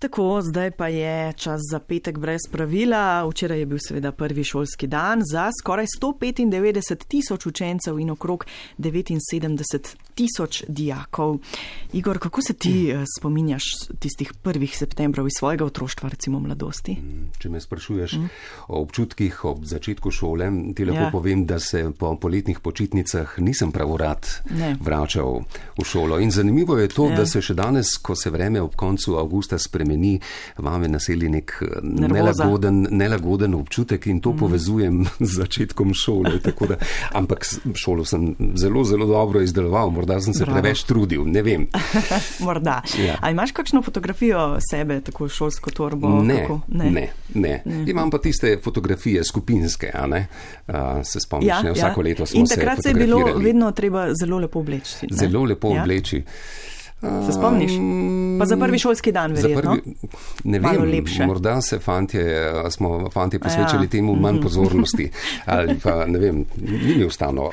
Tako, zdaj pa je čas za petek brez pravila. Včeraj je bil seveda prvi šolski dan za skoraj 195 tisoč učencev in okrog 79 tisoč dijakov. Igor, kako se ti mm. spominjaš tistih prvih septembrov iz svojega otroštva, recimo mladosti? Mm, če me sprašuješ mm. o občutkih ob začetku šole, ti lahko ja. povem, da se po poletnih počitnicah nisem pravorad ne. vračal v šolo. In zanimivo je to, ja. da se še danes, ko se vreme ob koncu avgusta spremeni, spremeni, vame naseli nek eh, nelagoden, nelagoden občutek in to mm. povezujem z začetkom šole. Da, ampak šolo sem zelo, zelo dobro izdeloval, morda sem se Bravo. preveč trudil, ne vem. morda. Ja. A imaš kakšno fotografijo sebe, tako šolsko torbo? Ne, ne, ne, ne. ne. Imam pa tiste fotografije skupinske, a ne? Uh, se spomniš, ja, ne? vsako ja. leto smo se. In takrat se je bilo vedno treba zelo lepo obleči. Ne? Zelo lepo ja. obleči. Se spomniš? Pa za prvi šolski dan, verjetno. Prvi, ne vem, morda se fantje, smo fantje ja. posvečali ja. temu manj mhm. pozornosti. Ali pa ne vem, ni mi ostalo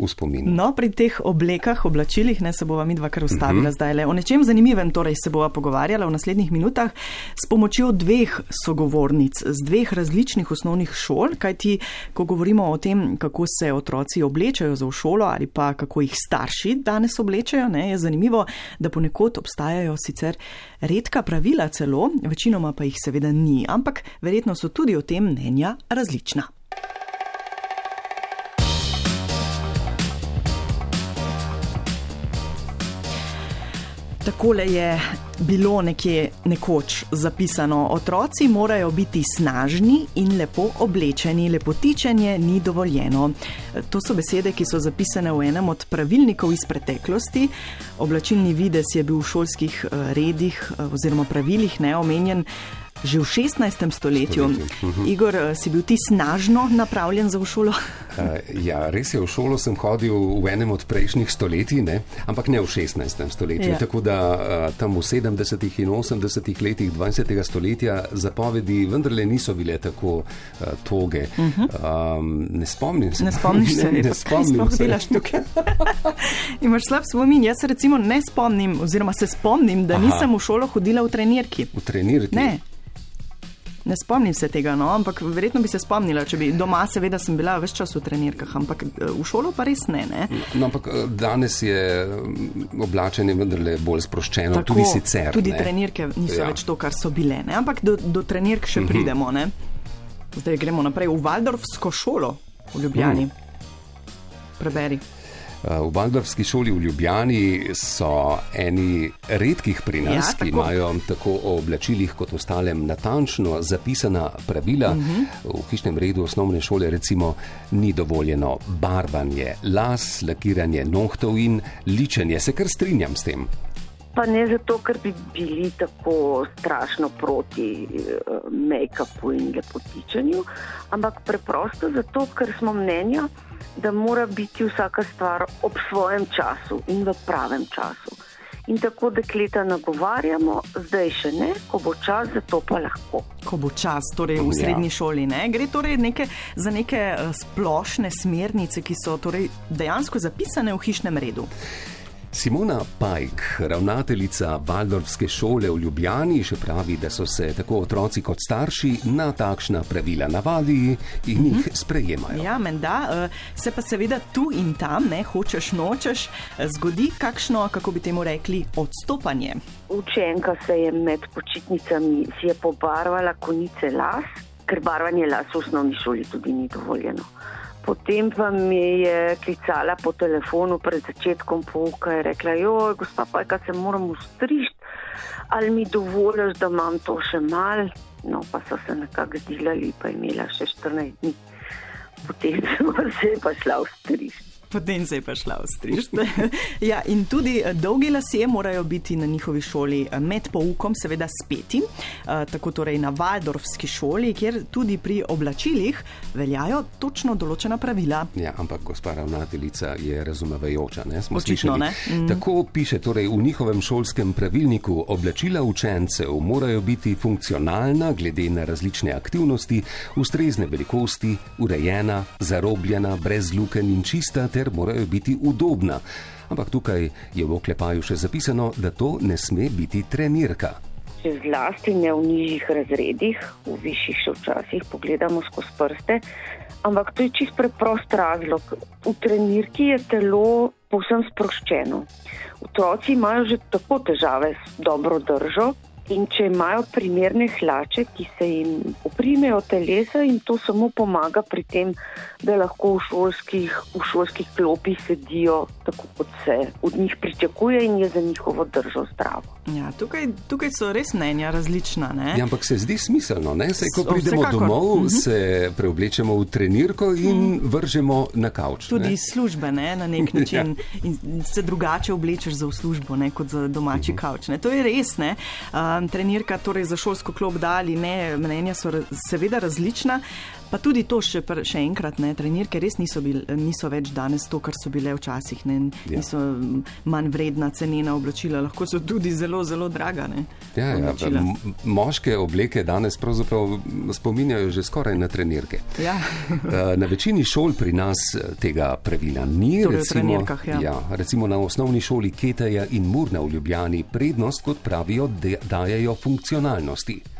v spominu. No, pri teh oblekah, oblačilih, ne se bova mi dva kar ustavila uh -huh. zdaj le. O nečem zanimivem torej se bova pogovarjala v naslednjih minutah s pomočjo dveh sogovornic z dveh različnih osnovnih šol, kajti ko govorimo o tem, kako se otroci oblečajo za v šolo ali pa kako jih starši danes oblečajo, ne, je zanimivo, da ponekod obstajajo sicer redka pravila celo, večinoma pa jih seveda ni, ampak verjetno so tudi o tem mnenja različna. Takole je bilo nekje nekoč zapisano: otroci morajo biti snažni in lepo oblečeni, lepotičenje ni dovoljeno. To so besede, ki so zapisane v enem od pravilnikov iz preteklosti. Oblačilni vides je bil v šolskih eh, redih eh, oziroma pravilih neomenjen že v 16. stoletju. Mhm. Igor, eh, si bil ti snažno napravljen za v šolo? Uh, ja, res je, v šolo sem hodil v enem od prejšnjih stoletij, ne? ampak ne v 16. stoletju. Ja. Tako da uh, tam v 70. in 80. letih 20. stoletja zapovedi vendarle niso bile tako uh, toge. Uh -huh. um, ne spomnim se. Ne spomniš se, ne, ne spomnim se. Imaš slab spomin, jaz se recimo ne spomnim, oziroma se spomnim, da Aha. nisem v šolo hodila v trenirki. V trenirki? Ne. Ne spomnim se tega, no, ampak verjetno bi se spomnila, če bi doma, seveda, sem bila več časa v trenirkah, ampak eh, v šolo pa res ne. ne? No, ampak eh, danes je mm, oblačenje vendarle bolj sproščeno, Tako, tudi sicer. Tudi ne? trenirke niso ja. več to, kar so bile, ne? ampak do, do trenirk še uh mhm. -huh. pridemo. Ne? Zdaj gremo naprej v Valdorfsko šolo v Ljubljani. Uh mhm. -huh. Preberi. V Valdorfski šoli v Ljubljani so eni redkih pri nas, ja, ki imajo tako o oblačilih kot ostalem natančno zapisana pravila. Uh mhm. -huh. V hišnem redu osnovne šole recimo ni dovoljeno barvanje las, lakiranje nohtov in ličenje. Se kar strinjam s tem. Pa ne zato, ker bi bili tako strašno proti uh, make-upu in lepotičenju, ampak preprosto zato, ker smo mnenja, da mora biti vsaka stvar ob svojem času in v pravem času. In tako dekleta nagovarjamo, zdaj še ne, ko bo čas, zato pa lahko. Ko bo čas, torej v ja. srednji šoli, ne? gre torej neke, za neke eh, splošne smernice, ki so torej dejansko zapisane v hišnem redu. Simona Pajk, ravnateljica Valdorfske šole v Ljubljani, še pravi, da so se tako otroci kot starši na takšna pravila navadili in jih mhm. sprejemajo. Ja, menda, eh, se pa seveda tu in tam, ne hočeš nočeš, eh, zgodi kakšno, kako bi temu rekli, odstopanje. Učenka se je med počitnicami pobarvala konice las, ker barvanje las v osnovni šoli tudi ni dovoljeno. Potem pa mi je klicala po telefonu pred začetkom pouka in rekla: Joj, gospa, pa kaj se moram ustrižiti, ali mi dovoliš, da imam to še mal. No, pa so se nekako zdelali, pa imela še 14 dni. Potem sem se pa šla ustrižiti potem se je pa šla ostrižiti. ja, in tudi eh, dolgi lasje morajo biti na njihovi šoli eh, med poukom, seveda speti, eh, tako torej na Valdorfski šoli, kjer tudi pri oblačilih veljajo točno določena pravila. Ja, ampak gospa ravnateljica je razumevajoča. Očitno ne. Mm. Tako piše torej v njihovem šolskem pravilniku: oblačila učencev morajo biti funkcionalna glede na različne aktivnosti, ustrezne velikosti, urejena, zarobljena, brez luken in čista ter morajo biti udobna. Ampak tukaj je v oklepaju še zapisano, da to ne sme biti trenirka. še zlasti ne v nižjih razredih, v višjih še včasih pogledamo skozi prste. Ampak to je čist preprost razlog. V trenirki je telo povsem sproščeno. Otroci imajo že tako težave s dobro držo, In če imajo primerne hlače, ki se jim oprimejo telesa, in to samo pomaga pri tem, da lahko v šolskih, v šolskih klopih sedijo tako, kot se od njih pričakuje, in je za njihovo držo zdravo. Ja, tukaj, tukaj so res mnenja različna. Ja, ampak se zdi smiselno, da se, ko pridemo Vsekakor. domov, uh mhm. se preoblečemo v trenirko in uh mhm. vržemo na kavč. Tudi iz službe ne, na nek način ja. in se drugače oblečeš za v službo ne, kot za domači uh mhm. kavč. Ne. To je res. Ne. Um, trenirka torej za šolsko klop da ali ne, mnenja so seveda različna. Pa tudi to še, še enkrat, ne, trenirke res niso, bil, niso več danes to, kar so bile včasih. Ne, ja. Niso manj vredna, cenena oblačila, lahko so tudi zelo, zelo draga. Ne, ja, ja, moške obleke danes pravzaprav spominjajo že skoraj na trenirke. Ja. Eh, na večini šol pri nas eh, tega pravila ni. Torej recimo, ja. Ja, recimo na osnovni šoli Keteja in Murna v Ljubljani prednost, kot pravijo, dajajo funkcionalnosti.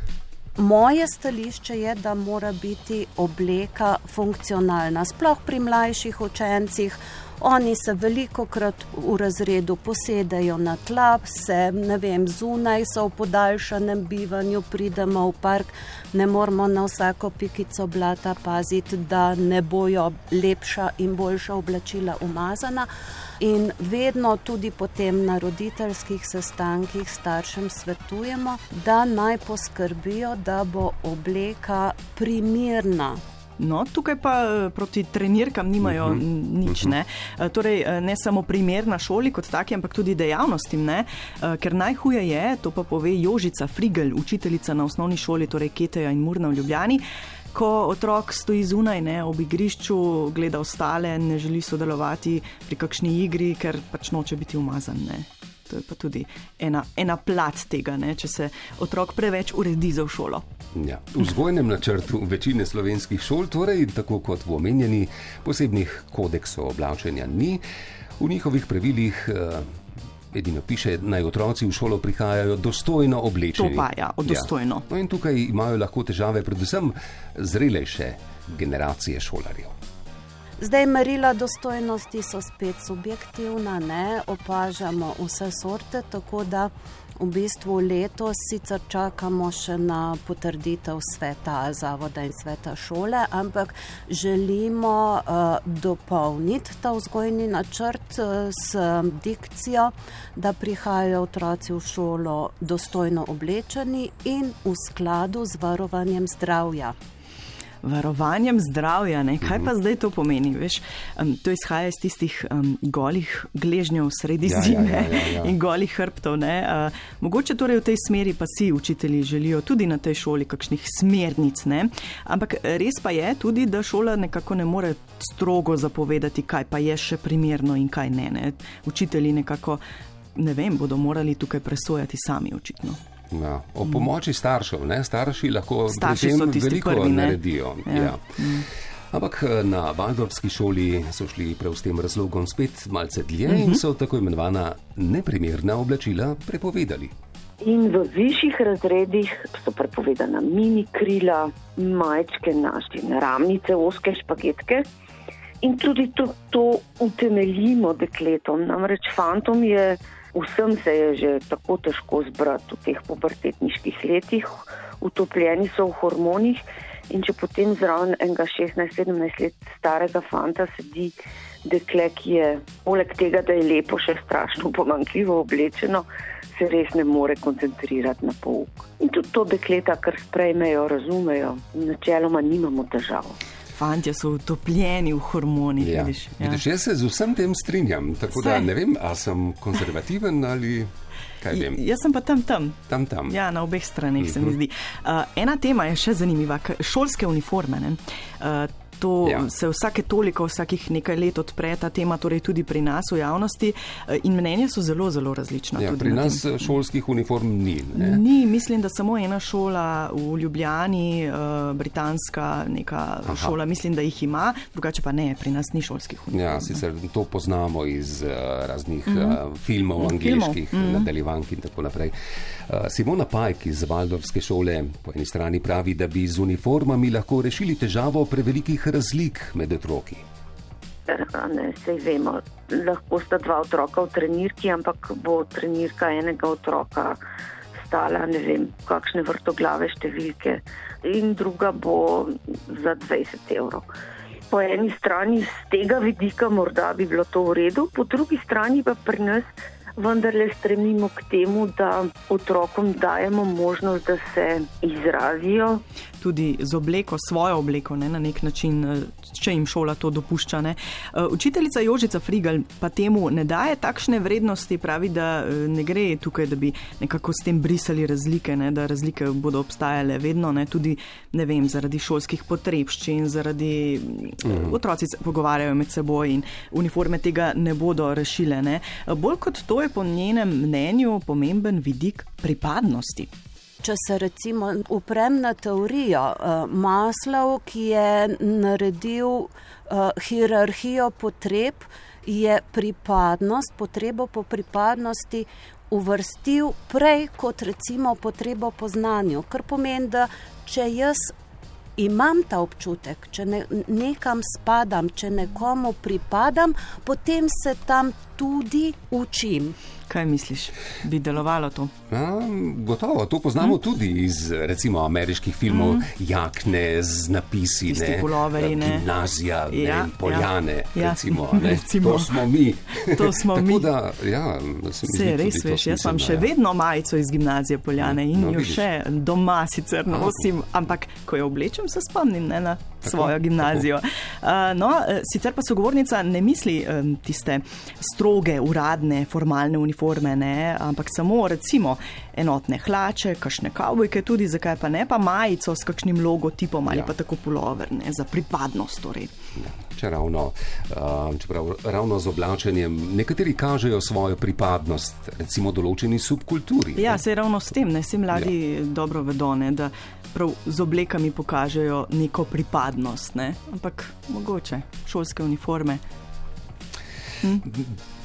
Moje stališče je, da mora biti obleka funkcionalna, sploh pri mlajših učencih. Oni se veliko krat v razredu posedajo na tla, se ne vem, zunaj so v podaljšanem bivanju, pridemo v park, ne moramo na vsako pikico blata paziti, da ne bojo lepša in boljša oblačila umazana. In vedno tudi potem na roditeljskih sestankih staršem svetujemo, da naj poskrbijo, da bo obleka primirna No, tukaj pa eh, proti trenirkam nimajo uh mhm. -huh. nič. Ne? Eh, torej, eh, ne samo primer na šoli kot taki, ampak tudi dejavnostim. Ne? Ker najhuje je, to pa pove Jožica Frigel, učiteljica na osnovni šoli, torej Keteja in Murna v Ljubljani. Ko otrok stoji zunaj ne, ob igrišču, gleda ostale, ne želi sodelovati pri kakšni igri, ker pač noče biti umazan. Ne. To je pa tudi ena, ena plat tega, ne, če se otrok preveč uredi za šolo. Ja. V vzgojnem načrtu večine slovenskih šol, torej tako kot v omenjeni, posebnih kodeksov oblačenja ni. V njihovih pravilih uh, edino piše, naj otroci v šolo prihajajo dostojno oblečeni. To pa ja, dostojno. Ja. No in tukaj imajo lahko težave predvsem zrelejše generacije šolarjev. Zdaj, merila dostojnosti so spet subjektivna, ne? Opažamo vse sorte, tako da v bistvu letos sicer čakamo še na potrditev sveta zavoda in sveta šole, ampak želimo uh, dopolniti ta vzgojni načrt uh, s dikcijo, da prihajajo otroci v šolo dostojno oblečeni in v skladu z varovanjem zdravja varovanjem zdravja. Ne? Kaj pa zdaj to pomeni? Veš, um, to izhaja iz tistih um, golih gležnjev sredi ja, ja zime ja, ja, ja, ja. in golih hrbtov. Uh, mogoče torej v tej smeri pa si učitelji želijo tudi na tej šoli kakšnih smernic. Ne? Ampak res pa je tudi, da šola nekako ne more strogo zapovedati, kaj pa je še primerno in kaj ne. ne? Učitelji nekako. Ne vem, bodo morali tukaj presojati sami, očitno. Ja, o pomoči staršev, ne? starši lahko Starši veliko prvi, naredijo. Ja. Ja. Mm. Ampak eh, na Valdorfski šoli so šli prav s tem razlogom spet malce dlje mm -hmm. in mhm. so tako imenovana neprimerna oblačila prepovedali. In v višjih razredih so prepovedana mini krila, majčke, naštine, ramnice, oske špagetke. In tudi to, to utemeljimo dekletom. Namreč fantom je Vsem se je že tako težko zbrati v teh pubertetniških letih, utopljeni so v hormonih. In če potem zraven enega 16-17 let starega fanta sedi dekle, ki je poleg tega, da je lepo, še strašno pomankljivo oblečeno, se res ne more koncentrirati na pouk. In tudi to dekleta, kar sprejmejo, razumejo, načeloma nimamo težav fanti so utopljeni v hormonih. Ja. Vidiš, ja. Vidiš, jaz se z vsem tem strinjam. Tako Vse. da ne vem, ali sem konzervativen ali. Jaz sem pa tam, tam. tam, tam. Ja, na obeh straneh uh -huh. se mi mhm. zdi. Uh, ena tema je še zanimiva, šolske uniforme. Uh, To ja. se vsake toliko, vsakih nekaj let odpre ta tema, torej tudi pri nas v javnosti. Eh, in mnenja so zelo, zelo različna. Ja, pri nas tem. šolskih uniform ni. Ne? Ni, mislim, da samo ena šola v Ljubljani, uh, britanska neka Aha. šola, mislim, da jih ima, drugače pa ne, pri nas ni šolskih uniform. Ja, sicer to poznamo iz raznih mm -hmm. filmov, angliških, mm -hmm. nadaljevank in tako naprej. Simona Pajk iz Valdorske šole po eni strani pravi, da bi z uniformami lahko rešili težavo prevelikih razlik med otroki. Ne, sej vemo, lahko sta dva otroka v trenirki, ampak bo trenirka enega otroka stala ne vem, kakšne vrtoglave številke in druga bo za 20 evrov. Po eni strani z tega vidika morda bi bilo to v redu, po drugi strani pa pri nas vendarle stremimo k temu, da otrokom dajemo možnost, da se izrazijo. Tudi z obleko, svojo obleko, ne, na nek način, eh, če jim šola to dopušča. Ne. Eh, učiteljica Jožica Frigal pa temu ne daje takšne vrednosti, pravi, da eh, ne gre tukaj, da bi nekako s tem brisali razlike, ne, da razlike bodo obstajale vedno, ne, tudi ne vem, zaradi šolskih potrebščin, zaradi mm. otroci se pogovarjajo med seboj in uniforme tega ne bodo rešile. Ne. Bolj kot to je po njenem mnenju pomemben vidik pripadnosti. Če se recimo uprem na teorijo uh, Maslov, ki je naredil uh, hierarhijo potreb, je pripadnost, potrebo po pripadnosti uvrstil prej kot recimo potrebo po znanju. Kar pomeni, da če jaz imam ta občutek, če ne, nekam spadam, če nekomu pripadam, potem se tam tudi učim. Kaj misliš, bi delovalo to? Ja, gotovo, to poznamo mm. tudi iz recimo ameriških filmov, mm. jakne z napisi, ne puloveri, ne gimnazija, ja, ne ja. poljane. Ja. Recimo, ne, recimo. To smo mi. To smo mi. Da, ja, se res veš, jaz imam še ja. vedno majico iz gimnazije poljane in no, jo vidiš. še doma sicer nosim, ampak ko jo oblečem, se spomnim ne, na tako, svojo gimnazijo. Uh, no, eh, sicer pa sogovornica ne misli tiste stroge, uradne, formalne uniforme ne, ampak samo recimo enotne hlače, kakšne kavbojke, tudi zakaj pa ne, pa majico s kakšnim logotipom ali ja. pa tako pulover, ne, za pripadnost. Torej. Ja, če ravno, uh, čeprav, ravno z oblačenjem nekateri kažejo svojo pripadnost, recimo določeni subkulturi. Ja, se ravno s tem, ne, vsi mladi ja. dobro vedo, ne, da prav z oblekami pokažejo neko pripadnost, ne, ampak mogoče šolske uniforme. Hm?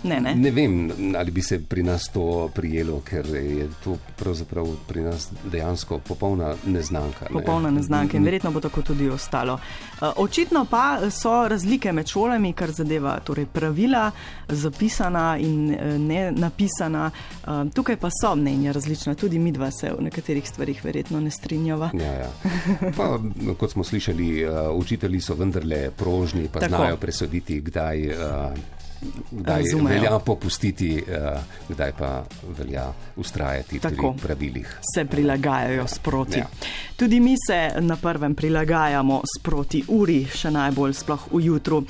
Ne, ne. ne vem, ali bi se pri nas to prijelo, ker je to pravzaprav pri nas dejansko popolna neznanka. Ne? Popolna neznanka in verjetno bo tako tudi ostalo. Eh, očitno pa so razlike med šolami, kar zadeva torej pravila, zapisana in eh, ne napisana. Eh, tukaj pa so mnenja različna, tudi mi dva se v nekaterih stvarih verjetno ne strinjava. Ja, ja. Pa, kot smo slišali, učitelji so vendarle prožni, pa tako. znajo presoditi, kdaj kdaj Razumejo. velja popustiti, uh, kdaj pa velja ustrajati Tako, pri pravilih. Se prilagajajo sproti. Ja. Tudi mi se na prvem prilagajamo sproti uri, še najbolj sploh v jutru.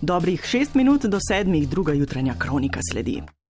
Dobrih šest minut do sedmih, druga jutranja kronika sledi.